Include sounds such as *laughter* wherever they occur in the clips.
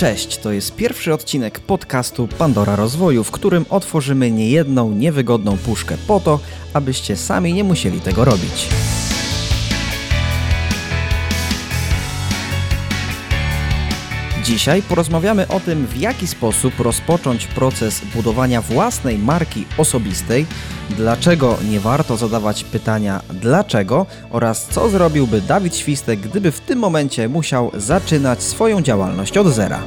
Cześć, to jest pierwszy odcinek podcastu Pandora Rozwoju, w którym otworzymy niejedną niewygodną puszkę po to, abyście sami nie musieli tego robić. Dzisiaj porozmawiamy o tym, w jaki sposób rozpocząć proces budowania własnej marki osobistej, dlaczego nie warto zadawać pytania dlaczego oraz co zrobiłby Dawid Świstek, gdyby w tym momencie musiał zaczynać swoją działalność od zera.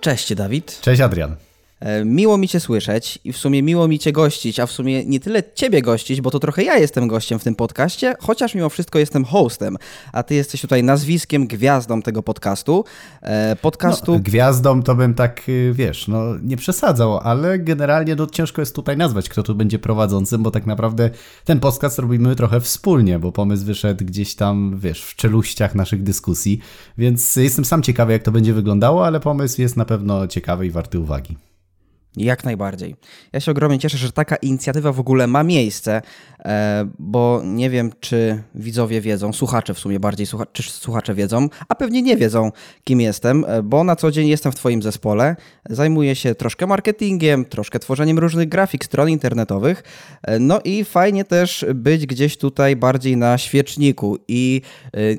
Cześć Dawid. Cześć Adrian. E, miło mi Cię słyszeć i w sumie miło mi Cię gościć, a w sumie nie tyle Ciebie gościć, bo to trochę ja jestem gościem w tym podcaście, chociaż mimo wszystko jestem hostem, a Ty jesteś tutaj nazwiskiem, gwiazdą tego podcastu. E, podcastu... No, gwiazdą to bym tak, y, wiesz, no nie przesadzał, ale generalnie no, ciężko jest tutaj nazwać, kto tu będzie prowadzącym, bo tak naprawdę ten podcast robimy trochę wspólnie, bo pomysł wyszedł gdzieś tam, wiesz, w czeluściach naszych dyskusji, więc jestem sam ciekawy, jak to będzie wyglądało, ale pomysł jest na pewno ciekawy i warty uwagi. Jak najbardziej. Ja się ogromnie cieszę, że taka inicjatywa w ogóle ma miejsce, e, bo nie wiem, czy widzowie wiedzą, słuchacze w sumie bardziej, czy słuchacze wiedzą, a pewnie nie wiedzą, kim jestem, e, bo na co dzień jestem w Twoim zespole. Zajmuję się troszkę marketingiem, troszkę tworzeniem różnych grafik, stron internetowych. E, no i fajnie też być gdzieś tutaj bardziej na świeczniku i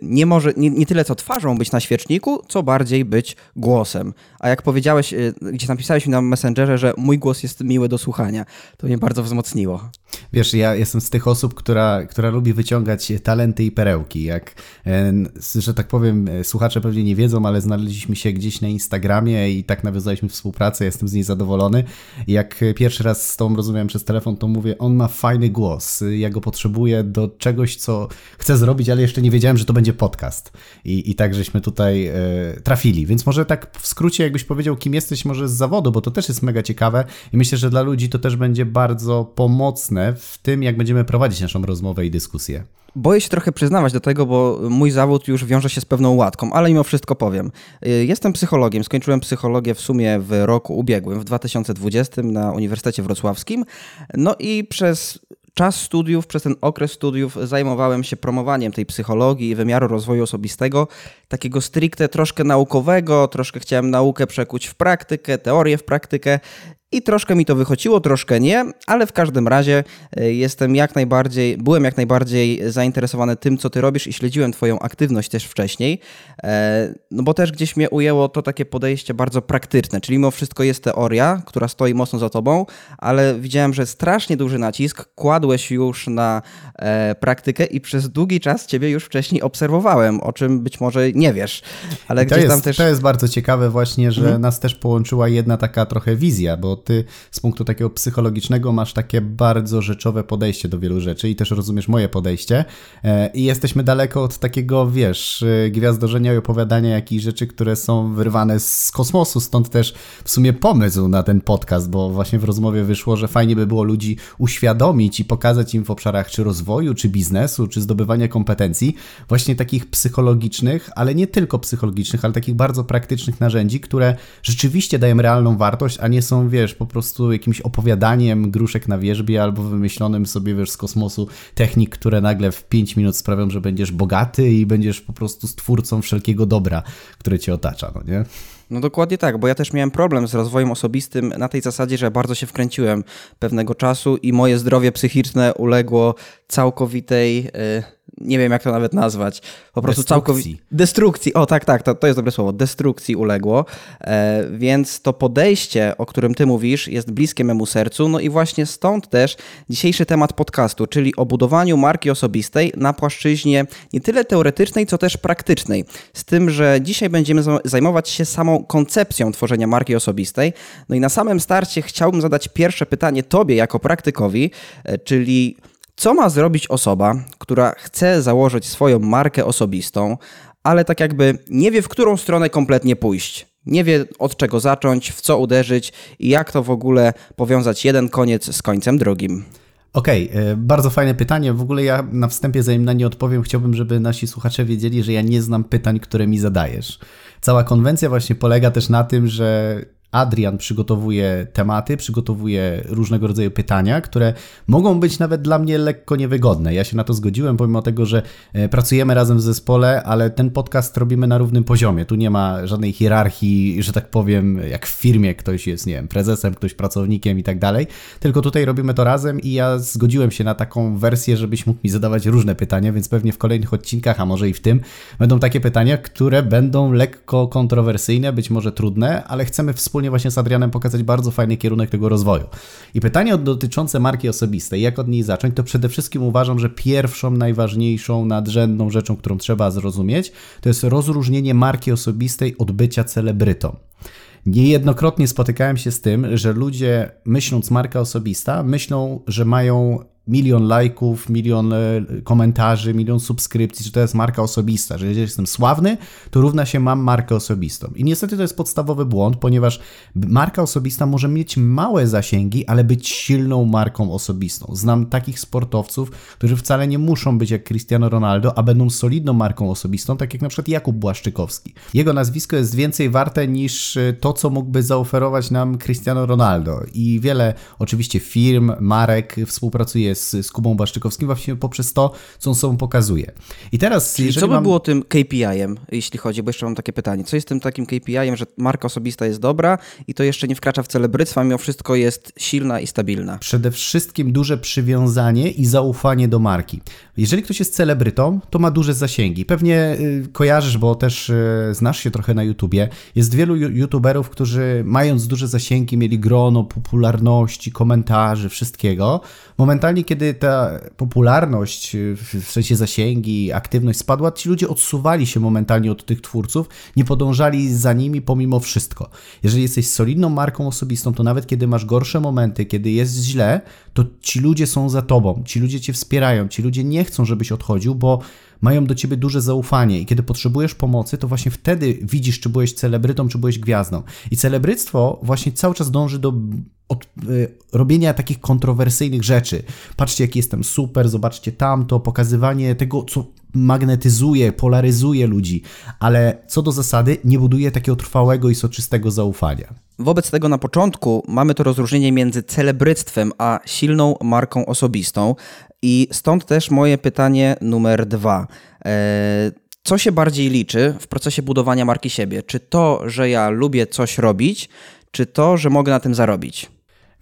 nie może, nie, nie tyle co twarzą być na świeczniku, co bardziej być głosem. A jak powiedziałeś, gdzieś napisałeś mi na Messengerze, że mój głos jest miły do słuchania. To mnie bardzo wzmocniło. Wiesz, ja jestem z tych osób, która, która lubi wyciągać talenty i perełki. Jak, e, że tak powiem, e, słuchacze pewnie nie wiedzą, ale znaleźliśmy się gdzieś na Instagramie i tak nawiązaliśmy współpracę, jestem z niej zadowolony. Jak pierwszy raz z tobą rozmawiałem przez telefon, to mówię, on ma fajny głos, ja go potrzebuję do czegoś, co chcę zrobić, ale jeszcze nie wiedziałem, że to będzie podcast. I, i tak żeśmy tutaj e, trafili. Więc może tak w skrócie, jakbyś powiedział, kim jesteś może z zawodu, bo to też jest mega ciekawe i myślę, że dla ludzi to też będzie bardzo pomocne w tym, jak będziemy prowadzić naszą rozmowę i dyskusję. Boję się trochę przyznawać do tego, bo mój zawód już wiąże się z pewną łatką, ale mimo wszystko powiem. Y, jestem psychologiem, skończyłem psychologię w sumie w roku ubiegłym, w 2020 na Uniwersytecie Wrocławskim. No i przez czas studiów, przez ten okres studiów zajmowałem się promowaniem tej psychologii i wymiaru rozwoju osobistego, takiego stricte troszkę naukowego, troszkę chciałem naukę przekuć w praktykę, teorię w praktykę i troszkę mi to wychodziło, troszkę nie, ale w każdym razie e, jestem jak najbardziej, byłem jak najbardziej zainteresowany tym, co ty robisz i śledziłem twoją aktywność też wcześniej, e, no bo też gdzieś mnie ujęło to takie podejście bardzo praktyczne, czyli mimo wszystko jest teoria, która stoi mocno za tobą, ale widziałem, że strasznie duży nacisk kładłeś już na e, praktykę i przez długi czas ciebie już wcześniej obserwowałem, o czym być może nie wiesz, ale gdzieś tam też... To jest bardzo ciekawe właśnie, że mhm. nas też połączyła jedna taka trochę wizja, bo ty z punktu takiego psychologicznego masz takie bardzo rzeczowe podejście do wielu rzeczy i też rozumiesz moje podejście e, i jesteśmy daleko od takiego, wiesz, e, gwiazdorzenia i opowiadania jakichś rzeczy, które są wyrwane z kosmosu, stąd też w sumie pomysł na ten podcast, bo właśnie w rozmowie wyszło, że fajnie by było ludzi uświadomić i pokazać im w obszarach czy rozwoju, czy biznesu, czy zdobywania kompetencji, właśnie takich psychologicznych, ale nie tylko psychologicznych, ale takich bardzo praktycznych narzędzi, które rzeczywiście dają realną wartość, a nie są, wiesz, wiesz, po prostu jakimś opowiadaniem gruszek na wierzbie albo wymyślonym sobie, wiesz, z kosmosu technik, które nagle w 5 minut sprawią, że będziesz bogaty i będziesz po prostu stwórcą wszelkiego dobra, które cię otacza, no nie? No dokładnie tak, bo ja też miałem problem z rozwojem osobistym na tej zasadzie, że bardzo się wkręciłem pewnego czasu i moje zdrowie psychiczne uległo całkowitej... Yy nie wiem jak to nawet nazwać, po prostu całkowicie... Destrukcji, o tak, tak, to, to jest dobre słowo, destrukcji uległo, e, więc to podejście, o którym ty mówisz, jest bliskie memu sercu, no i właśnie stąd też dzisiejszy temat podcastu, czyli o budowaniu marki osobistej na płaszczyźnie nie tyle teoretycznej, co też praktycznej, z tym, że dzisiaj będziemy zajmować się samą koncepcją tworzenia marki osobistej, no i na samym starcie chciałbym zadać pierwsze pytanie tobie jako praktykowi, e, czyli co ma zrobić osoba, która chce założyć swoją markę osobistą, ale tak jakby nie wie, w którą stronę kompletnie pójść? Nie wie od czego zacząć, w co uderzyć i jak to w ogóle powiązać jeden koniec z końcem drugim. Okej, okay, e, bardzo fajne pytanie. W ogóle ja na wstępie, zanim na nie odpowiem, chciałbym, żeby nasi słuchacze wiedzieli, że ja nie znam pytań, które mi zadajesz. Cała konwencja właśnie polega też na tym, że Adrian przygotowuje tematy, przygotowuje różnego rodzaju pytania, które mogą być nawet dla mnie lekko niewygodne. Ja się na to zgodziłem, pomimo tego, że e, pracujemy razem w zespole, ale ten podcast robimy na równym poziomie. Tu nie ma żadnej hierarchii, że tak powiem, jak w firmie ktoś jest, nie wiem, prezesem, ktoś pracownikiem i tak dalej. Tylko tutaj robimy to razem i ja zgodziłem się na taką wersję, żebyś mógł mi zadawać różne pytania, więc pewnie w kolejnych odcinkach, a może i w tym, będą takie pytania, które będą lekko kontrowersyjne, być może trudne, ale chcemy wspólnie właśnie z Adrianem pokazać bardzo fajny kierunek tego rozwoju. I pytanie dotyczące marki osobistej, jak od niej zacząć, to przede wszystkim uważam, że pierwszą, najważniejszą, nadrzędną rzeczą, którą trzeba zrozumieć, to jest rozróżnienie marki osobistej od bycia celebrytą. Niejednokrotnie spotykałem się z tym, że ludzie myśląc marka osobista, myślą, że mają milion lajków, milion e, komentarzy, milion subskrypcji, że to jest marka osobista, że jeżeli jestem sławny, to równa się mam markę osobistą. I niestety to jest podstawowy błąd, ponieważ marka osobista może mieć małe zasięgi, ale być silną marką osobistą. Znam takich sportowców, którzy wcale nie muszą być jak Cristiano Ronaldo, a będą solidną marką osobistą, tak jak na przykład Jakub Błaszczykowski. Jego nazwisko jest więcej warte niż e, to, co mógłby zaoferować nam Cristiano Ronaldo. I wiele oczywiście firm, marek współpracuje z, z Kubą Baszczykowskim właśnie poprzez to, co on sobą pokazuje. I teraz, Czyli co by mam... było tym KPI-em, jeśli chodzi, bo jeszcze mam takie pytanie, co jest tym takim KPI-em, że marka osobista jest dobra i to jeszcze nie wkracza w celebryctwo, a mimo wszystko jest silna i stabilna? Przede wszystkim duże przywiązanie i zaufanie do marki. Jeżeli ktoś jest celebrytą, to ma duże zasięgi. Pewnie y, kojarzysz, bo też y, znasz się trochę na YouTubie. Jest wielu YouTuberów, którzy mając duże zasięgi, mieli grono popularności, komentarzy, wszystkiego. Momentalnie, kiedy ta popularność, w sensie zasięgi, aktywność spadła, ci ludzie odsuwali się momentalnie od tych twórców, nie podążali za nimi pomimo wszystko. Jeżeli jesteś solidną marką osobistą, to nawet kiedy masz gorsze momenty, kiedy jest źle, to ci ludzie są za tobą, ci ludzie cię wspierają, ci ludzie nie chcą, żebyś odchodził, bo mają do ciebie duże zaufanie i kiedy potrzebujesz pomocy, to właśnie wtedy widzisz, czy byłeś celebrytą, czy byłeś gwiazdą. I celebryctwo właśnie cały czas dąży do od, y, robienia takich kontrowersyjnych rzeczy. Patrzcie, jaki jestem super, zobaczcie tamto, pokazywanie tego, co magnetyzuje, polaryzuje ludzi, ale co do zasady nie buduje takiego trwałego i soczystego zaufania. Wobec tego na początku mamy to rozróżnienie między celebryctwem a silną marką osobistą i stąd też moje pytanie numer dwa. E, co się bardziej liczy w procesie budowania marki siebie? Czy to, że ja lubię coś robić, czy to, że mogę na tym zarobić?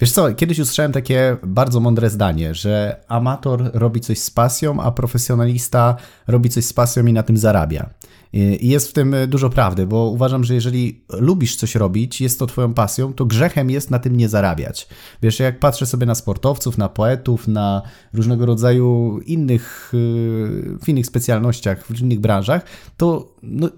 Wiesz co, kiedyś usłyszałem takie bardzo mądre zdanie, że amator robi coś z pasją, a profesjonalista robi coś z pasją i na tym zarabia. I jest w tym dużo prawdy, bo uważam, że jeżeli lubisz coś robić, jest to twoją pasją, to grzechem jest na tym nie zarabiać. Wiesz, jak patrzę sobie na sportowców, na poetów, na różnego rodzaju innych, y, w innych specjalnościach, w innych branżach, to no,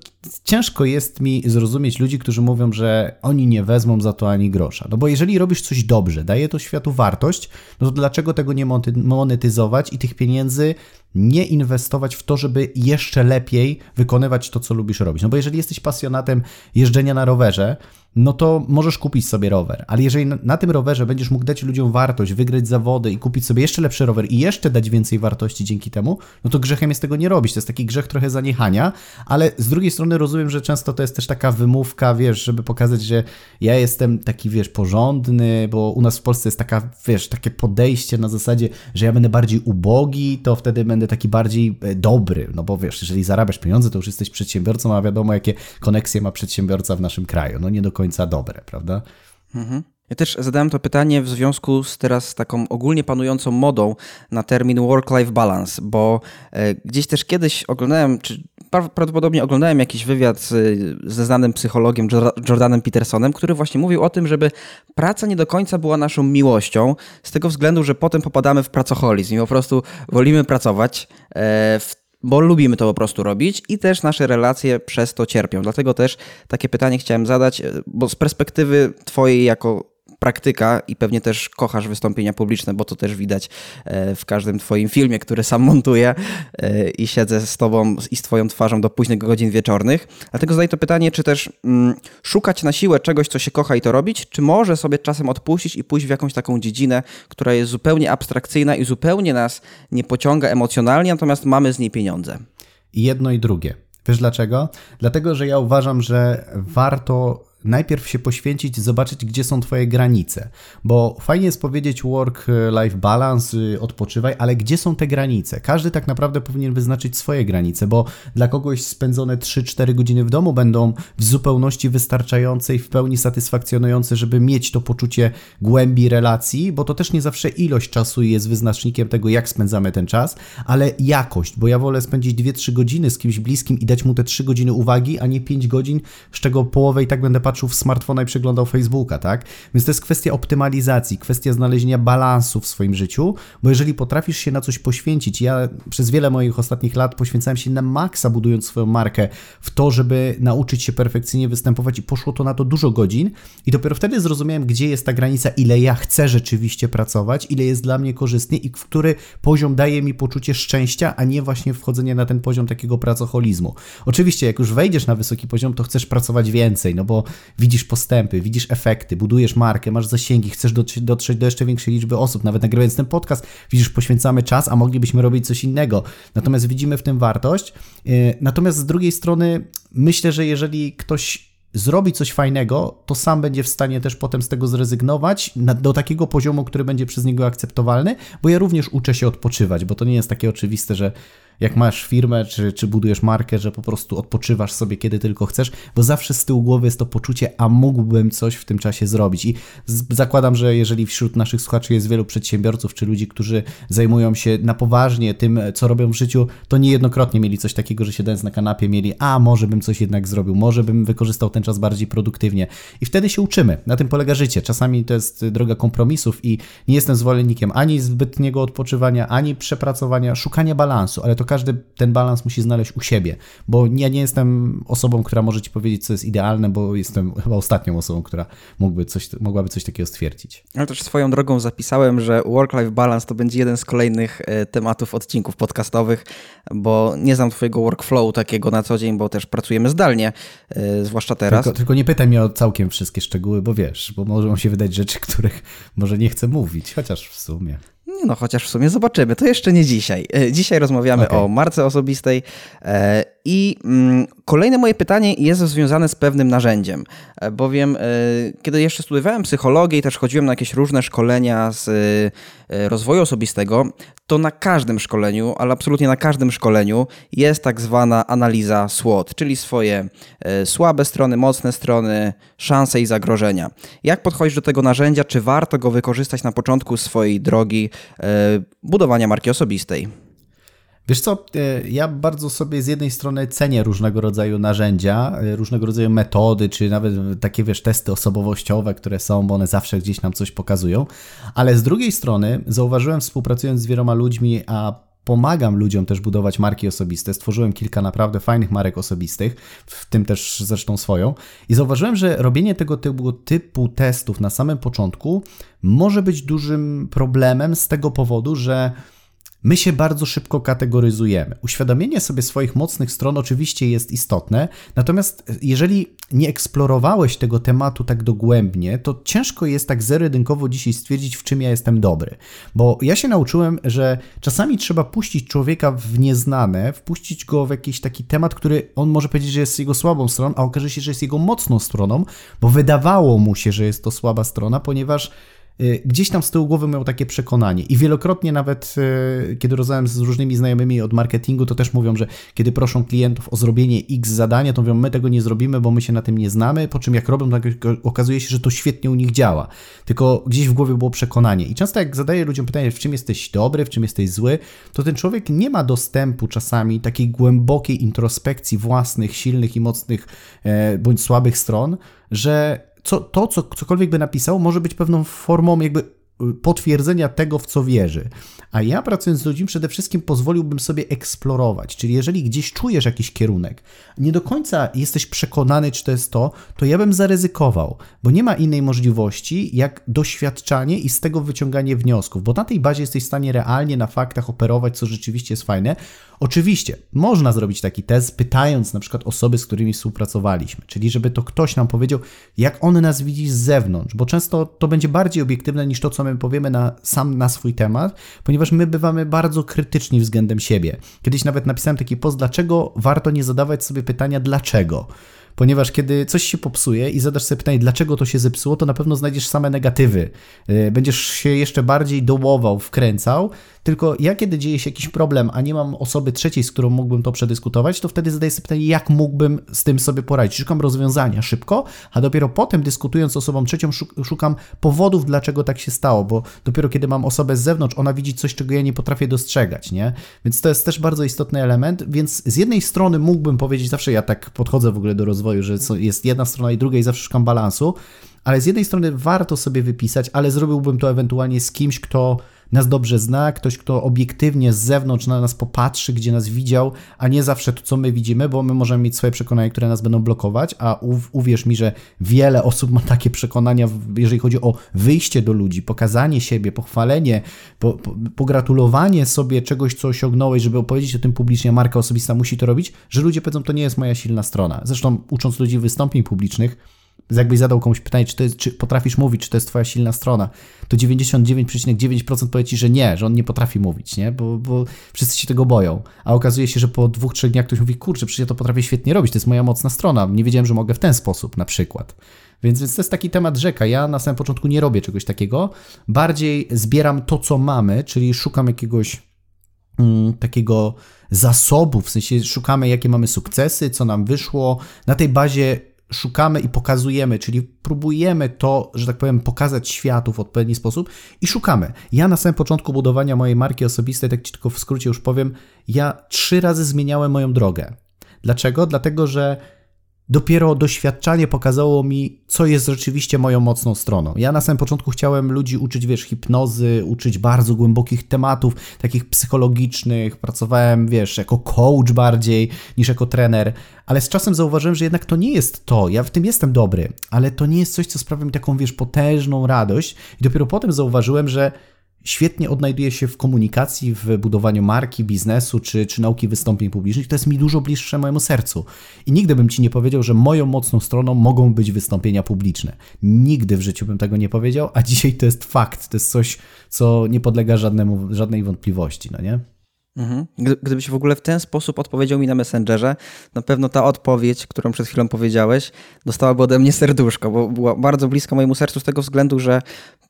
ciężko jest mi zrozumieć ludzi, którzy mówią, że oni nie wezmą za to ani grosza. No bo jeżeli robisz coś dobrze, daje to światu wartość, no to dlaczego tego nie monetyzować i tych pieniędzy nie inwestować w to, żeby jeszcze lepiej wykonywać to, co lubisz robić? No bo jeżeli jesteś pasjonatem jeżdżenia na rowerze, no to możesz kupić sobie rower. Ale jeżeli na, tym rowerze będziesz mógł dać ludziom wartość, wygrać zawody i kupić sobie jeszcze lepszy rower i jeszcze dać więcej wartości dzięki temu, no to grzechem jest tego nie robić. To jest taki grzech trochę zaniechania, ale z drugiej strony rozumiem, że często to jest też taka wymówka, wiesz, żeby pokazać, że ja jestem taki, wiesz, porządny, bo u nas w Polsce jest taka, wiesz, takie podejście na zasadzie, że ja będę bardziej ubogi, to wtedy będę taki bardziej e, dobry. No bo wiesz, jeżeli zarabiasz pieniądze, to już jesteś przedsiębiorcą, a wiadomo, jakie koneksje ma przedsiębiorca w naszym kraju. No nie do końca dobre, prawda? Mhm. Ja też zadałem to pytanie w związku z teraz taką ogólnie panującą modą na termin work-life balance, bo e, gdzieś też kiedyś oglądałem, czy prawdopodobnie oglądałem jakiś wywiad ze znanym psychologiem Jordanem Petersonem, który właśnie mówił o tym, żeby praca nie do końca była naszą miłością, z tego względu, że potem popadamy w pracoholizm i po prostu wolimy pracować e, w bo lubimy to po prostu robić i też nasze relacje przez to cierpią. Dlatego też takie pytanie chciałem zadać, e, bo z perspektywy Twojej jako praktyka i pewnie też kochasz wystąpienia publiczne, bo to też widać e, w każdym Twoim filmie, który sam montuję e, i siedzę z Tobą i z Twoją twarzą do późnych godzin wieczornych. Dlatego zadaję to pytanie, czy też mm, szukać na siłę czegoś, co się kocha i to robić, czy może sobie czasem odpuścić i pójść w jakąś taką dziedzinę, która jest zupełnie abstrakcyjna i zupełnie nas nie pociąga emocjonalnie, natomiast mamy z niej pieniądze. Jedno i drugie. Wiesz dlaczego? Dlatego, że ja uważam, że warto najpierw się poświęcić, zobaczyć, gdzie są Twoje granice. Bo fajnie jest powiedzieć work-life balance, y, odpoczywaj, ale gdzie są te granice? Każdy tak naprawdę powinien wyznaczyć swoje granice, bo dla kogoś spędzone 3-4 godziny w domu będą w zupełności wystarczające i w pełni satysfakcjonujące, żeby mieć to poczucie głębi relacji, bo to też nie zawsze ilość czasu jest wyznacznikiem tego, jak spędzamy ten czas, ale jakość, bo ja wolę spędzić 2-3 godziny z kimś bliskim i dać mu te 3 godziny uwagi, a nie 5 godzin, z czego połowę i tak będę patrzył w smartfona i przeglądał Facebooka, tak? Więc to jest kwestia optymalizacji, kwestia znalezienia balansu w swoim życiu, bo jeżeli potrafisz się na coś poświęcić, ja przez wiele moich ostatnich lat poświęcałem się na maksa budując swoją markę w to, żeby nauczyć się perfekcyjnie występować i poszło to na to dużo godzin i dopiero wtedy zrozumiałem, gdzie jest ta granica, ile ja chcę rzeczywiście pracować, ile jest dla mnie korzystnie i w który poziom daje mi poczucie szczęścia, a nie właśnie wchodzenie na ten poziom takiego pracoholizmu. Oczywiście, jak już wejdziesz na wysoki poziom, to chcesz pracować więcej, no bo widzisz postępy, widzisz efekty, budujesz markę, masz zasięgi, chcesz dotrzeć do jeszcze większej liczby osób. Nawet nagrywając ten podcast, widzisz, poświęcamy czas, a moglibyśmy robić coś innego. Natomiast widzimy w tym wartość. Y, natomiast z drugiej strony, myślę, że jeżeli ktoś zrobi coś fajnego, to sam będzie w stanie też potem z tego zrezygnować do takiego poziomu, który będzie przez niego akceptowalny, bo ja również uczę się odpoczywać, bo to nie jest takie oczywiste, że jak masz firmę, czy, czy budujesz markę, że po prostu odpoczywasz sobie kiedy tylko chcesz, bo zawsze z tyłu głowy jest to poczucie, a mógłbym coś w tym czasie zrobić. I zakładam, że jeżeli wśród naszych słuchaczy jest wielu przedsiębiorców, czy ludzi, którzy zajmują się na poważnie tym, co robią w życiu, to niejednokrotnie mieli coś takiego, że siedząc na kanapie mieli, a może bym coś jednak zrobił, może bym wykorzystał ten czas bardziej produktywnie. I wtedy się uczymy. Na tym polega życie. Czasami to jest droga kompromisów i nie jestem zwolennikiem ani zbytniego odpoczywania, ani przepracowania, szukania balansu, ale to każdy ten balans musi znaleźć u siebie, bo ja nie jestem osobą, która może ci powiedzieć, co jest idealne, bo jestem chyba ostatnią osobą, która mógłby coś, mogłaby coś takiego stwierdzić. Ale też swoją drogą zapisałem, że work-life balance to będzie jeden z kolejnych e, tematów odcinków podcastowych, bo nie znam twojego workflowu takiego na co dzień, bo też pracujemy zdalnie, e, zwłaszcza teraz. Tylko, tylko nie pytaj mnie o całkiem wszystkie szczegóły, bo wiesz, bo mogą się wydać rzeczy, *laughs* których może nie chcę mówić, chociaż w sumie. Nie no, chociaż w sumie zobaczymy. To jeszcze nie dzisiaj. E, dzisiaj rozmawiamy okay. o marce osobistej e, i mm, kolejne moje pytanie jest związane z pewnym narzędziem, e, bowiem kiedy jeszcze studiowałem psychologię i też chodziłem na jakieś różne szkolenia z rozwoju osobistego, to na każdym szkoleniu, ale absolutnie na każdym szkoleniu jest tak zwana analiza SWOT, czyli swoje słabe strony, mocne strony, szanse i zagrożenia. Jak podchodzisz do tego narzędzia? Czy warto go wykorzystać na początku swojej drogi E, budowania marki osobistej. Wiesz co, e, ja bardzo sobie z jednej strony cenię różnego rodzaju narzędzia, e, różnego rodzaju metody, czy nawet takie, wiesz, testy osobowościowe, które są, bo one zawsze gdzieś nam coś pokazują, ale z drugiej strony zauważyłem współpracując z wieloma ludźmi, a pomagam ludziom też budować marki osobiste. Stworzyłem kilka naprawdę fajnych marek osobistych, w tym też zresztą swoją. I zauważyłem, że robienie tego typu, typu testów na samym początku może być dużym problemem z tego powodu, że My się bardzo szybko kategoryzujemy. Uświadomienie sobie swoich mocnych stron oczywiście jest istotne, natomiast jeżeli nie eksplorowałeś tego tematu tak dogłębnie, to ciężko jest tak zero-jedynkowo dzisiaj stwierdzić, w czym ja jestem dobry. Bo ja się nauczyłem, że czasami trzeba puścić człowieka w nieznane, wpuścić go w jakiś taki temat, który on może powiedzieć, że jest jego słabą stroną, a okaże się, że jest jego mocną stroną, bo wydawało mu się, że jest to słaba strona, ponieważ gdzieś tam z tyłu głowy miał takie przekonanie. I wielokrotnie nawet, y, kiedy rozmawiam z różnymi znajomymi od marketingu, to też mówią, że kiedy proszą klientów o zrobienie X zadania, to mówią, my tego nie zrobimy, bo my się na tym nie znamy, po czym jak robią, to okazuje się, że to świetnie u nich działa. Tylko gdzieś w głowie było przekonanie. I często jak zadaję ludziom pytanie, w czym jesteś dobry, w czym jesteś zły, to ten człowiek nie ma dostępu czasami takiej głębokiej introspekcji własnych, silnych i mocnych e, bądź słabych stron, że co, to, co cokolwiek by napisał, może być pewną formą jakby potwierdzenia tego, w co wierzy. A ja pracując z ludźmi przede wszystkim pozwoliłbym sobie eksplorować. Czyli jeżeli gdzieś czujesz jakiś kierunek, nie do końca jesteś przekonany, czy to jest to, to ja bym zaryzykował, bo nie ma innej możliwości jak doświadczanie i z tego wyciąganie wniosków, bo na tej bazie jesteś w stanie realnie na faktach operować, co rzeczywiście jest fajne. Oczywiście można zrobić taki test, pytając na przykład osoby, z którymi współpracowaliśmy, czyli żeby to ktoś nam powiedział, jak on nas widzi z zewnątrz, bo często to będzie bardziej obiektywne niż to, co my powiemy na, sam na swój temat, ponieważ my bywamy bardzo krytyczni względem siebie. Kiedyś nawet napisałem taki post, dlaczego warto nie zadawać sobie pytania dlaczego. ponieważ kiedy coś się popsuje i zadasz sobie pytanie, dlaczego to się zepsuło, to na pewno znajdziesz same negatywy. E, będziesz się jeszcze bardziej dołował, wkręcał, tylko ja kiedy dzieje się jakiś problem, a nie mam osoby trzeciej, z którą mógłbym to przedyskutować, to wtedy zadaję sobie pytanie, jak mógłbym z tym sobie poradzić. Szukam rozwiązania szybko, a dopiero potem dyskutując z osobą trzecią szukam powodów, dlaczego tak się stało, bo dopiero kiedy mam osobę z zewnątrz, ona widzi coś, czego ja nie potrafię dostrzegać, nie? Więc to jest też bardzo istotny element, więc z jednej strony mógłbym powiedzieć, zawsze ja tak podchodzę w ogóle do rozwoju, że jest jedna strona i druga i zawsze szukam balansu, ale z jednej strony warto sobie wypisać, ale zrobiłbym to ewentualnie z kimś, kto nas dobrze zna, ktoś, kto obiektywnie z zewnątrz na nas popatrzy, gdzie nas widział, a nie zawsze to, co my widzimy, bo my możemy mieć swoje przekonania, które nas będą blokować, a uwierz mi, że wiele osób ma takie przekonania, jeżeli chodzi o wyjście do ludzi, pokazanie siebie, pochwalenie, po, po, pogratulowanie sobie czegoś, co osiągnąłeś, żeby opowiedzieć o tym publicznie, marka osobista musi to robić, że ludzie powiedzą, to nie jest moja silna strona. Zresztą ucząc ludzi wystąpień publicznych, jakbyś zadał komuś pytanie, czy, jest, czy potrafisz mówić, czy to jest twoja silna strona, to 99,9% powie ci, że nie, że on nie potrafi mówić, nie? Bo, bo wszyscy się tego boją. A okazuje się, że po dwóch, trzech dniach ktoś mówi, kurczę, przecież ja to potrafię świetnie robić, to jest moja mocna strona, nie wiedziałem, że mogę w ten sposób na przykład. Więc, więc to jest taki temat rzeka. Ja na samym początku nie robię czegoś takiego. Bardziej zbieram to, co mamy, czyli szukam jakiegoś mm, takiego zasobu, w sensie szukamy, jakie mamy sukcesy, co nam wyszło. Na tej bazie szukamy i pokazujemy, czyli próbujemy to, że tak powiem, pokazać światu w odpowiedni sposób i szukamy. Ja na samym początku budowania mojej marki osobistej, tak ci tylko w skrócie już powiem, ja trzy razy zmieniałem moją drogę. Dlaczego? Dlatego, że dopiero doświadczanie pokazało mi, co jest rzeczywiście moją mocną stroną. Ja na samym początku chciałem ludzi uczyć, wiesz, hipnozy, uczyć bardzo głębokich tematów, takich psychologicznych. Pracowałem, wiesz, jako coach bardziej niż jako trener, ale z czasem zauważyłem, że jednak to nie jest to. Ja w tym jestem dobry, ale to nie jest coś, co sprawia mi taką, wiesz, potężną radość. I dopiero potem zauważyłem, że świetnie odnajduje się w komunikacji, w budowaniu marki, biznesu czy, czy nauki wystąpień publicznych. To jest mi dużo bliższe mojemu sercu. I nigdy bym ci nie powiedział, że moją mocną stroną mogą być wystąpienia publiczne. Nigdy w życiu bym tego nie powiedział, a dzisiaj to jest fakt. To jest coś, co nie podlega żadnemu, żadnej wątpliwości, no nie? Mhm. Gdybyś w ogóle w ten sposób odpowiedział mi na Messengerze, na pewno ta odpowiedź, którą przed chwilą powiedziałeś, dostałaby ode mnie serduszko, bo była bardzo bliska mojemu sercu z tego względu, że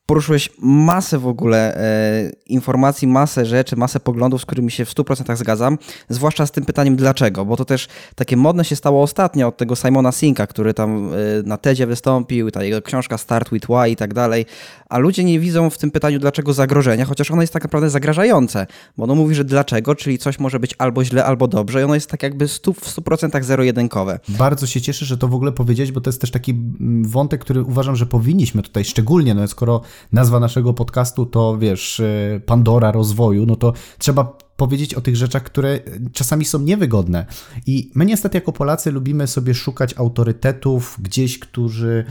poruszyłeś masę w ogóle e, informacji, masę rzeczy, masę poglądów, z którymi się w 100% zgadzam, zwłaszcza z tym pytaniem dlaczego, bo to też takie modne się stało ostatnio od tego Simona Sinka, który tam e, na TEDzie wystąpił, ta jego książka Start with Why i tak dalej, a ludzie nie widzą w tym pytaniu dlaczego zagrożenia, chociaż ono jest tak naprawdę zagrażające, bo ono mówi, że dlaczego, czyli coś może być albo źle, albo dobrze i ono jest tak jakby w 100% zero-jedynkowe. Bardzo się cieszę, że to w ogóle powiedzieć, bo to jest też taki mm, wątek, który uważam, że powinniśmy tutaj szczególnie, no skoro nazwa naszego podcastu to, wiesz, y, Pandora rozwoju, no to trzeba powiedzieć o tych rzeczach, które czasami są niewygodne. I my niestety jako Polacy lubimy sobie szukać autorytetów gdzieś, którzy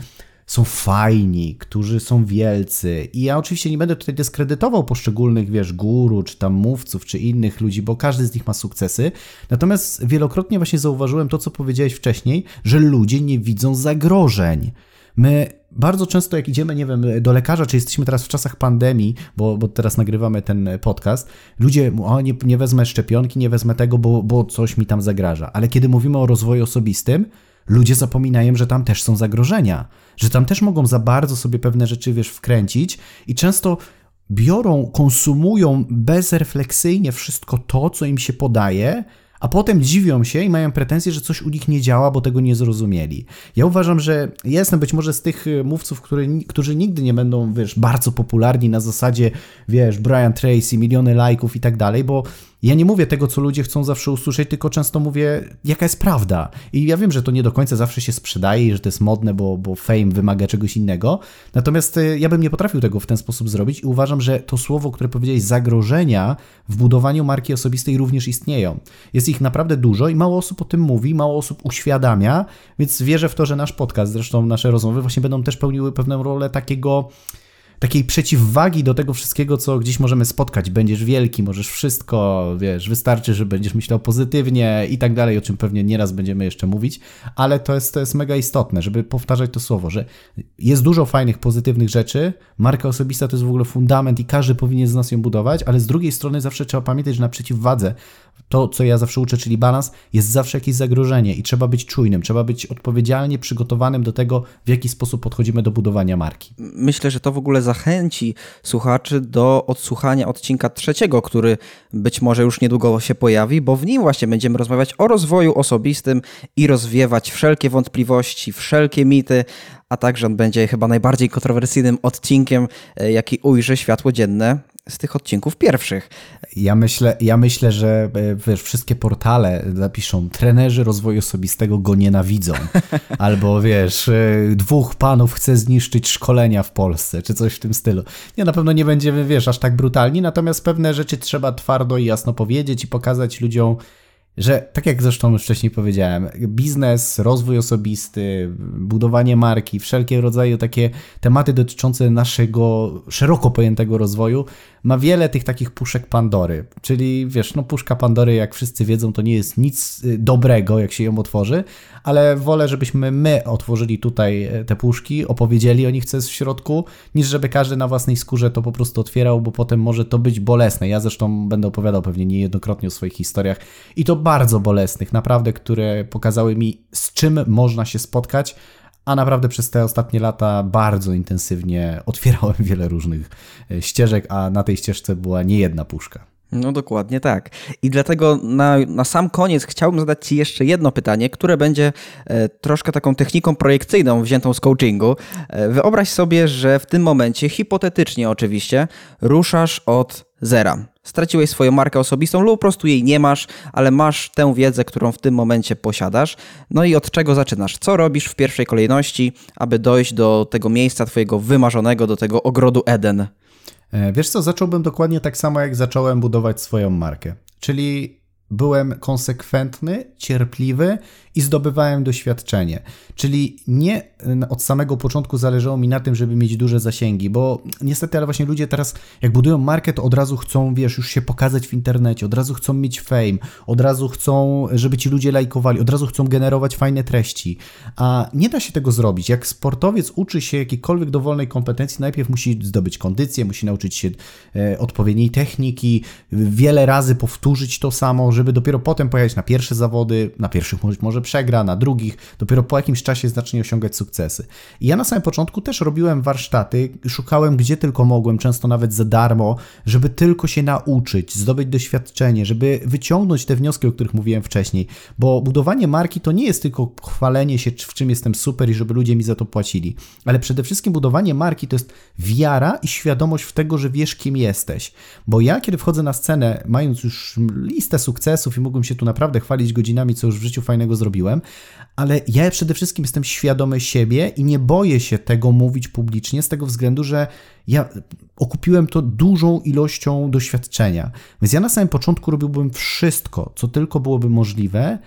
są fajni, którzy są wielcy. I ja oczywiście nie będę tutaj dyskredytował poszczególnych, wiesz, guru, czy tam mówców, czy innych ludzi, bo każdy z nich ma sukcesy. Natomiast wielokrotnie właśnie zauważyłem to, co powiedziałeś wcześniej, że ludzie nie widzą zagrożeń. My bardzo często, jak idziemy, nie wiem, do lekarza, czy jesteśmy teraz w czasach pandemii, bo, bo teraz nagrywamy ten podcast, ludzie o nie, nie wezmę szczepionki, nie wezmę tego, bo, bo coś mi tam zagraża. Ale kiedy mówimy o rozwoju osobistym, ludzie zapominają, że tam też są zagrożenia, że tam też mogą za bardzo sobie pewne rzeczy, wiesz, wkręcić i często biorą, konsumują bezrefleksyjnie wszystko to, co im się podaje, a potem dziwią się i mają pretensje, że coś u nich nie działa, bo tego nie zrozumieli. Ja uważam, że jestem być może z tych y, mówców, który, którzy nigdy nie będą, wiesz, bardzo popularni na zasadzie, wiesz, Brian Tracy, miliony lajków i tak dalej, bo ja nie mówię tego, co ludzie chcą zawsze usłyszeć, tylko często mówię, jaka jest prawda. I ja wiem, że to nie do końca zawsze się sprzedaje i że to jest modne, bo, bo fame wymaga czegoś innego. Natomiast y, ja bym nie potrafił tego w ten sposób zrobić i uważam, że to słowo, które powiedziałeś, zagrożenia w budowaniu marki osobistej również istnieją. Jest ich naprawdę dużo i mało osób o tym mówi, mało osób uświadamia, więc wierzę w to, że nasz podcast, zresztą nasze rozmowy właśnie będą też pełniły pewną rolę takiego takiej przeciwwagi do tego wszystkiego, co gdzieś możemy spotkać. Będziesz wielki, możesz wszystko, wiesz, wystarczy, że będziesz myślał pozytywnie i tak dalej, o czym pewnie nieraz będziemy jeszcze mówić, ale to jest, to jest mega istotne, żeby powtarzać to słowo, że jest dużo fajnych, pozytywnych rzeczy, marka osobista to jest w ogóle fundament i każdy powinien z nas ją budować, ale z drugiej strony zawsze trzeba pamiętać, że na przeciwwadze to, co ja zawsze uczę, czyli balans, jest zawsze jakieś zagrożenie i trzeba być czujnym, trzeba być odpowiedzialnie przygotowanym do tego, w jaki sposób podchodzimy do budowania marki. Myślę, że to w ogóle zachęci słuchaczy do odsłuchania odcinka trzeciego, który być może już niedługo się pojawi, bo w nim właśnie będziemy rozmawiać o rozwoju osobistym i rozwiewać wszelkie wątpliwości, wszelkie mity, a także on będzie chyba najbardziej kontrowersyjnym odcinkiem, e, jaki ujrzy światło dzienne z tych odcinków pierwszych. Ja myślę, ja myślę, że e, wiesz, wszystkie portale napiszą trenerzy rozwoju osobistego go nienawidzą. *laughs* Albo wiesz, e, dwóch panów chce zniszczyć szkolenia w Polsce, czy coś w tym stylu. Nie, na pewno nie będziemy, wiesz, aż tak brutalni, natomiast pewne rzeczy trzeba twardo i jasno powiedzieć i pokazać ludziom, że tak jak zresztą już wcześniej powiedziałem, biznes, rozwój osobisty, budowanie marki, wszelkie rodzaje takie tematy dotyczące naszego szeroko pojętego rozwoju ma wiele tych takich puszek Pandory. Czyli wiesz, no puszka Pandory, jak wszyscy wiedzą, to nie jest nic y, dobrego, jak się ją otworzy, ale wolę, żebyśmy my otworzyli tutaj e, te puszki, opowiedzieli o nich, co jest w środku, niż żeby każdy na własnej skórze to po prostu otwierał, bo potem może to być bolesne. Ja zresztą będę opowiadał pewnie niejednokrotnie o swoich historiach i to bardzo bolesnych, naprawdę, które pokazały mi, z czym można się spotkać, a naprawdę przez te ostatnie lata bardzo intensywnie *laughs* otwierałem wiele różnych e, ścieżek, a na tej ścieżce była nie jedna puszka. No dokładnie tak. I dlatego na, na sam koniec chciałbym zadać Ci jeszcze jedno pytanie, które będzie e, troszkę taką techniką projekcyjną wziętą z coachingu. E, wyobraź sobie, że w tym momencie, hipotetycznie oczywiście, ruszasz od zera. Straciłeś swoją markę osobistą lub po prostu jej nie masz, ale masz tę wiedzę, którą w tym momencie posiadasz. No i od czego zaczynasz? Co robisz w pierwszej kolejności, aby dojść do tego miejsca Twojego wymarzonego, do tego ogrodu Eden? E, wiesz co, zacząłbym dokładnie tak samo, jak zacząłem budować swoją markę. Czyli byłem konsekwentny, cierpliwy i zdobywałem doświadczenie. Czyli nie e, od samego początku zależało mi na tym, żeby mieć duże zasięgi, bo niestety, ale właśnie ludzie teraz, jak budują markę, to od razu chcą, wiesz, już się pokazać w internecie, od razu chcą mieć fame, od razu chcą, żeby ci ludzie lajkowali, od razu chcą generować fajne treści. A nie da się tego zrobić. Jak sportowiec uczy się jakiejkolwiek dowolnej kompetencji, najpierw musi zdobyć kondycję, musi nauczyć się e, odpowiedniej techniki, wiele razy powtórzyć to samo, żeby dopiero potem pojechać na pierwsze zawody, na pierwszych może przegra, na drugich, dopiero po jakimś czasie zacznie osiągać sukcesy. I ja na samym początku też robiłem warsztaty, szukałem gdzie tylko mogłem, często nawet za darmo, żeby tylko się nauczyć, zdobyć doświadczenie, żeby wyciągnąć te wnioski, o których mówiłem wcześniej, bo budowanie marki to nie jest tylko chwalenie się, w czym jestem super i żeby ludzie mi za to płacili, ale przede wszystkim budowanie marki to jest wiara i świadomość w tego, że wiesz, kim jesteś. Bo ja, kiedy wchodzę na scenę, mając już listę sukcesów i mógłbym się tu naprawdę chwalić godzinami, co już w życiu fajnego zrobiłem, zrobiłem, ale ja przede wszystkim jestem świadomy siebie i nie boję się tego mówić publicznie z tego względu, że ja okupiłem to dużą ilością doświadczenia. Więc ja na samym początku robiłbym wszystko, co tylko byłoby możliwe,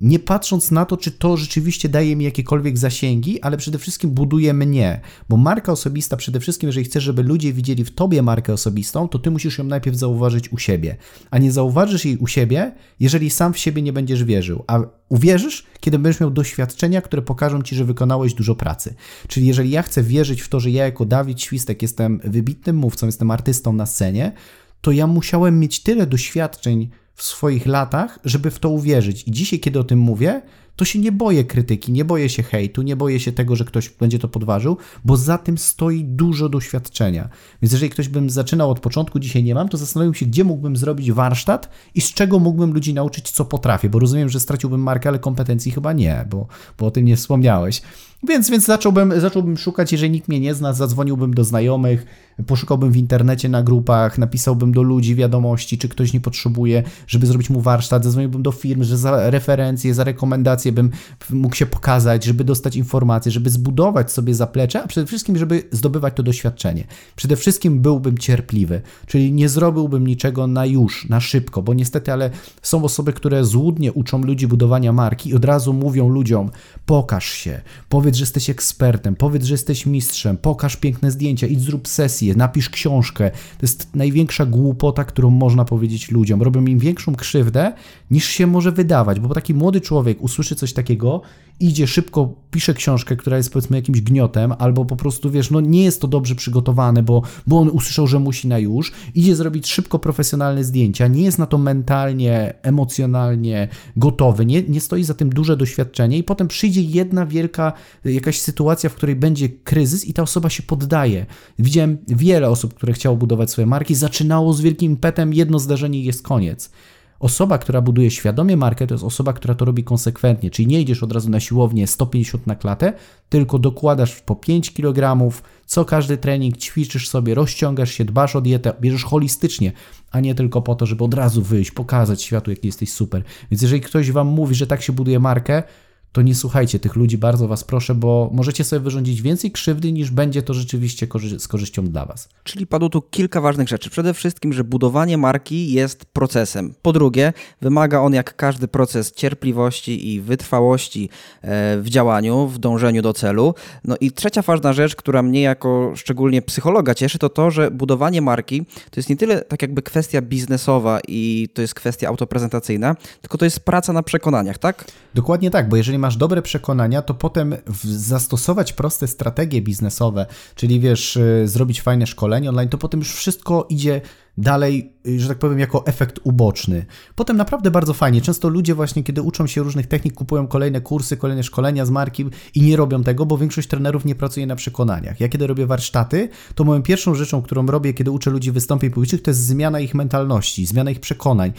nie patrząc na to, czy to rzeczywiście daje mi jakiekolwiek zasięgi, ale przede wszystkim buduje mnie, bo marka osobista przede wszystkim, jeżeli chcesz, żeby ludzie widzieli w tobie markę osobistą, to ty musisz ją najpierw zauważyć u siebie, a nie zauważysz jej u siebie, jeżeli sam w siebie nie będziesz wierzył, a uwierzysz, kiedy będziesz miał doświadczenia, które pokażą ci, że wykonałeś dużo pracy. Czyli jeżeli ja chcę wierzyć w to, że ja jako Dawid Świstek jestem wybitnym mówcą, jestem artystą na scenie, to ja musiałem mieć tyle doświadczeń, w swoich latach, żeby w to uwierzyć. I dzisiaj, kiedy o tym mówię, to się nie boję krytyki, nie boję się hejtu, nie boję się tego, że ktoś będzie to podważył, bo za tym stoi dużo doświadczenia. Więc jeżeli ktoś bym zaczynał od początku, dzisiaj nie mam, to zastanowił się, gdzie mógłbym zrobić warsztat i z czego mógłbym ludzi nauczyć, co potrafię, bo rozumiem, że straciłbym markę, ale kompetencji chyba nie, bo, bo o tym nie wspomniałeś. Więc, więc zacząłbym, zacząłbym szukać, jeżeli nikt mnie nie zna, zadzwoniłbym do znajomych, poszukałbym w internecie na grupach, napisałbym do ludzi wiadomości, czy ktoś nie potrzebuje, żeby zrobić mu warsztat, zadzwoniłbym do firm, że za referencje, za rekomendacje bym mógł się pokazać, żeby dostać informacje, żeby zbudować sobie zaplecze, a przede wszystkim, żeby zdobywać to doświadczenie. Przede wszystkim byłbym cierpliwy, czyli nie zrobiłbym niczego na już, na szybko, bo niestety, ale są osoby, które złudnie uczą ludzi budowania marki i od razu mówią ludziom, pokaż się, powiedz, że jesteś ekspertem, powiedz, że jesteś mistrzem, pokaż piękne zdjęcia, idź zrób sesję, napisz książkę. To jest największa głupota, którą można powiedzieć ludziom. Robią im większą krzywdę, niż się może wydawać, bo taki młody człowiek usłyszy coś takiego, idzie szybko, pisze książkę, która jest powiedzmy jakimś gniotem, albo po prostu wiesz, no nie jest to dobrze przygotowane, bo, bo on usłyszał, że musi na już, idzie zrobić szybko profesjonalne zdjęcia, nie jest na to mentalnie, emocjonalnie gotowy, nie, nie stoi za tym duże doświadczenie i potem przyjdzie jedna wielka jakaś sytuacja, w której będzie kryzys i ta osoba się poddaje. Widziałem wiele osób, które chciało budować swoje marki, zaczynało z wielkim petem, jedno zdarzenie i jest koniec. Osoba, która buduje świadomie markę, to jest osoba, która to robi konsekwentnie, czyli nie idziesz od razu na siłownię 150 na klatę, tylko dokładasz po 5 kg, co każdy trening ćwiczysz sobie, rozciągasz się, dbasz o dietę, bierzesz holistycznie, a nie tylko po to, żeby od razu wyjść, pokazać światu, jaki jesteś super. Więc jeżeli ktoś wam mówi, że tak się buduje markę, to nie słuchajcie tych ludzi, bardzo Was proszę, bo możecie sobie wyrządzić więcej krzywdy niż będzie to rzeczywiście korzy z korzyścią dla Was. Czyli padło tu kilka ważnych rzeczy. Przede wszystkim, że budowanie marki jest procesem. Po drugie, wymaga on jak każdy proces cierpliwości i wytrwałości e, w działaniu, w dążeniu do celu. No i trzecia ważna rzecz, która mnie jako szczególnie psychologa cieszy, to to, że budowanie marki to jest nie tyle tak jakby kwestia biznesowa i to jest kwestia autoprezentacyjna, tylko to jest praca na przekonaniach, tak? Dokładnie tak, bo jeżeli masz dobre przekonania, to potem zastosować proste strategie biznesowe, czyli wiesz, y, zrobić fajne szkolenie online, to potem już wszystko idzie dalej, y, że tak powiem, jako efekt uboczny. Potem naprawdę bardzo fajnie. Często ludzie właśnie, kiedy uczą się różnych technik, kupują kolejne kursy, kolejne szkolenia z marki i nie robią tego, bo większość trenerów nie pracuje na przekonaniach. Ja kiedy robię warsztaty, to moją pierwszą rzeczą, którą robię, kiedy uczę ludzi wystąpień publicznych, to jest zmiana ich mentalności, zmiana ich przekonań,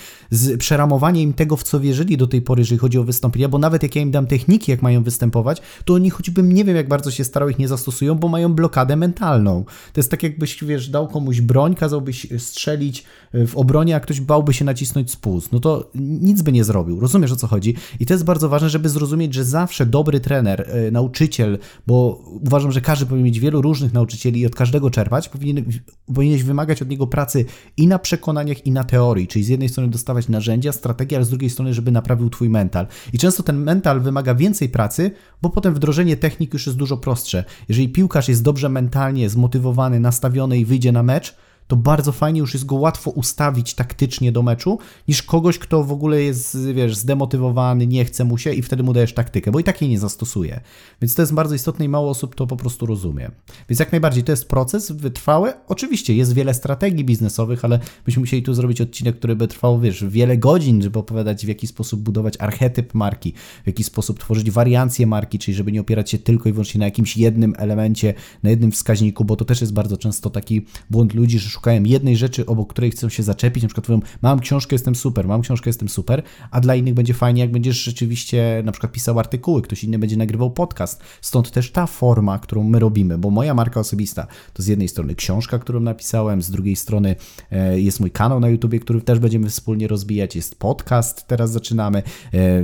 przeramowanie im tego, w co wierzyli do tej pory, jeżeli chodzi o wystąpienia, bo nawet jak ja im dam techniki, jak mają występować, to oni choćbym nie wiem, jak bardzo się starał, ich nie zastosują, bo mają blokadę mentalną. To jest tak, jakbyś, wiesz, dał komuś broń, kazałbyś strzelić strzelić w obronie, a ktoś bałby się nacisnąć spust, no to nic by nie zrobił. Rozumiesz o co chodzi? I to jest bardzo ważne, żeby zrozumieć, że zawsze dobry trener, e, nauczyciel, bo uważam, że każdy powinien mieć wielu różnych nauczycieli i od każdego czerpać, powinien, powinieneś wymagać od niego pracy i na przekonaniach, i na teorii, czyli z jednej strony dostawać narzędzia, strategie, ale z drugiej strony, żeby naprawił twój mental. I często ten mental wymaga więcej pracy, bo potem wdrożenie technik już jest dużo prostsze. Jeżeli piłkarz jest dobrze mentalnie zmotywowany, nastawiony i wyjdzie na mecz, to bardzo fajnie już jest go łatwo ustawić taktycznie do meczu, niż kogoś, kto w ogóle jest, wiesz, zdemotywowany, nie chce mu się i wtedy mu dajesz taktykę, bo i tak jej nie zastosuje. Więc to jest bardzo istotne i mało osób to po prostu rozumie. Więc jak najbardziej to jest proces wytrwały. Oczywiście jest wiele strategii biznesowych, ale byśmy musieli tu zrobić odcinek, który by trwał, wiesz, wiele godzin, żeby opowiadać w jaki sposób budować archetyp marki, w jaki sposób tworzyć wariancje marki, czyli żeby nie opierać się tylko i wyłącznie na jakimś jednym elemencie, na jednym wskaźniku, bo to też jest bardzo często taki błąd ludzi, że szukają jednej rzeczy, obok której chcą się zaczepić, na przykład mówią, mam książkę, jestem super, mam książkę, jestem super, a dla innych będzie fajnie, jak będziesz rzeczywiście na przykład pisał artykuły, ktoś inny będzie nagrywał podcast. Stąd też ta forma, którą my robimy, bo moja marka osobista to z jednej strony książka, którą napisałem, z drugiej strony e, jest mój kanał na YouTubie, który też będziemy wspólnie rozbijać, jest podcast, teraz zaczynamy,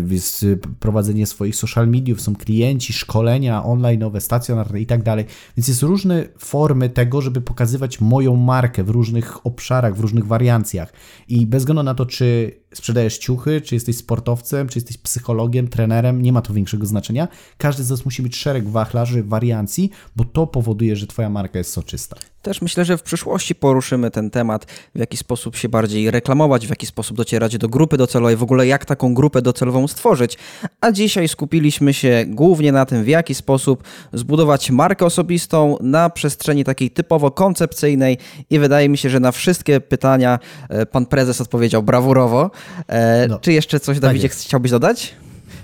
jest prowadzenie swoich social mediów, są klienci, szkolenia online, stacjonarne i tak dalej, więc jest różne formy tego, żeby pokazywać moją markę, w różnych obszarach, w różnych wariancjach. I bez względu na to, czy sprzedajesz ciuchy, czy jesteś sportowcem, czy jesteś psychologiem, trenerem, nie ma to większego znaczenia. Każdy z nas musi mieć szereg wachlarzy, wariancji, bo to powoduje, że Twoja marka jest soczysta. Też myślę, że w przyszłości poruszymy ten temat, w jaki sposób się bardziej reklamować, w jaki sposób docierać do grupy docelowej, w ogóle jak taką grupę docelową stworzyć. A dzisiaj skupiliśmy się głównie na tym, w jaki sposób zbudować markę osobistą na przestrzeni takiej typowo koncepcyjnej i wydaje mi się, że na wszystkie pytania e, pan prezes odpowiedział brawurowo. E, no, czy jeszcze coś, Dawidzie, tak chciałbyś dodać?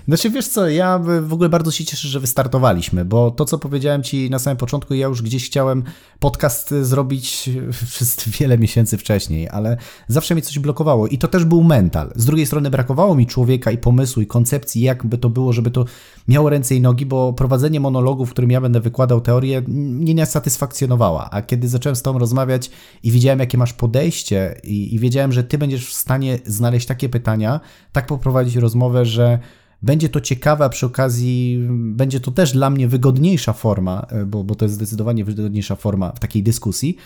Znaczy wiesz co, ja w ogóle bardzo się cieszę, że wystartowaliśmy, bo to co powiedziałem Ci na samym początku, ja już gdzieś chciałem podcast zrobić *laughs* przez wiele miesięcy wcześniej, ale zawsze mi coś blokowało i to też był mental. Z drugiej strony brakowało mi człowieka i pomysłu i koncepcji, jakby to było, żeby to miało ręce i nogi, bo prowadzenie monologu, w którym ja będę wykładał teorię, mnie nie satysfakcjonowała. A kiedy zacząłem z Tobą rozmawiać i widziałem, jakie masz podejście i, i wiedziałem, że Ty będziesz w stanie znaleźć takie pytania, tak poprowadzić rozmowę, że będzie to ciekawe, a przy okazji będzie to też dla mnie wygodniejsza forma, e, bo, bo to jest zdecydowanie wygodniejsza forma w takiej dyskusji.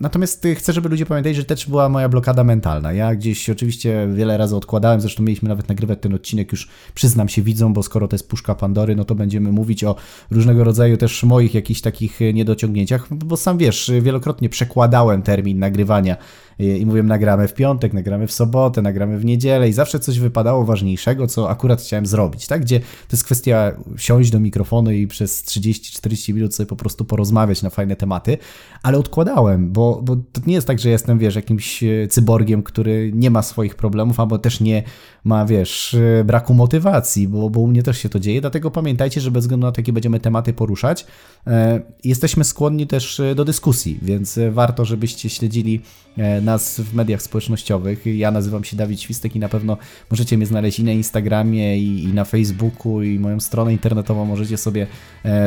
Natomiast chcę, żeby ludzie pamiętali, że też była moja blokada mentalna. Ja gdzieś oczywiście wiele razy odkładałem, zresztą mieliśmy nawet nagrywać ten odcinek, już przyznam się widzą, bo skoro to jest puszka Pandory, no to będziemy mówić o różnego rodzaju też moich jakichś takich niedociągnięciach, bo sam wiesz, wielokrotnie przekładałem termin nagrywania i, i mówię, nagramy w piątek, nagramy w sobotę, nagramy w niedzielę i zawsze coś wypadało ważniejszego, co akurat chciałem zrobić, tak? Gdzie to jest kwestia siąść do mikrofonu i przez 30-40 minut sobie po prostu porozmawiać na fajne tematy, ale odkładałem, bo, bo to nie jest tak, że jestem, wiesz, jakimś e, cyborgiem, który nie ma swoich problemów, albo też nie ma, wiesz, e, braku motywacji, bo, bo u mnie też się to dzieje, dlatego pamiętajcie, że bez względu na to, jakie będziemy tematy poruszać, e, jesteśmy skłonni też do dyskusji, więc warto, żebyście śledzili nas w mediach społecznościowych. Ja nazywam się Dawid Świstek i na pewno możecie mnie znaleźć i na Instagramie, i, i na Facebooku, i moją stronę internetową możecie sobie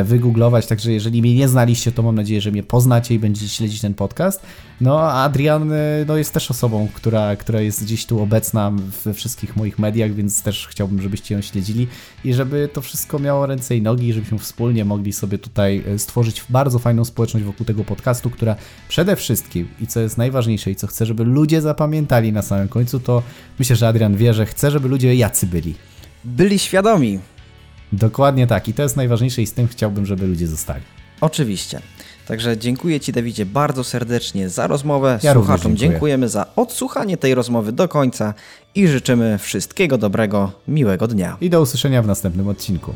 wygooglować, także jeżeli mnie nie znaliście, to mam nadzieję, że mnie poznacie i będziecie śledzić ten podcast. No, a Adrian no, jest też osobą, która, która jest gdzieś tu obecna we wszystkich moich mediach, więc też chciałbym, żebyście ją śledzili i żeby to wszystko miało ręce i nogi, żebyśmy wspólnie mogli sobie tutaj e, stworzyć bardzo fajną społeczność wokół tego podcastu, która przede wszystkim i co jest najważniejsze i co chcę, żeby ludzie zapamiętali na samym końcu, to myślę, że Adrian wie, że chce, żeby ludzie jacy byli. Byli świadomi. Dokładnie tak i to jest najważniejsze i z tym chciałbym, żeby ludzie zostali. Oczywiście. Także dziękuję Ci, Dawidzie, bardzo serdecznie za rozmowę. Ja Słuchaczom dziękujemy za odsłuchanie tej rozmowy do końca i życzymy wszystkiego dobrego, miłego dnia. I do usłyszenia w następnym odcinku.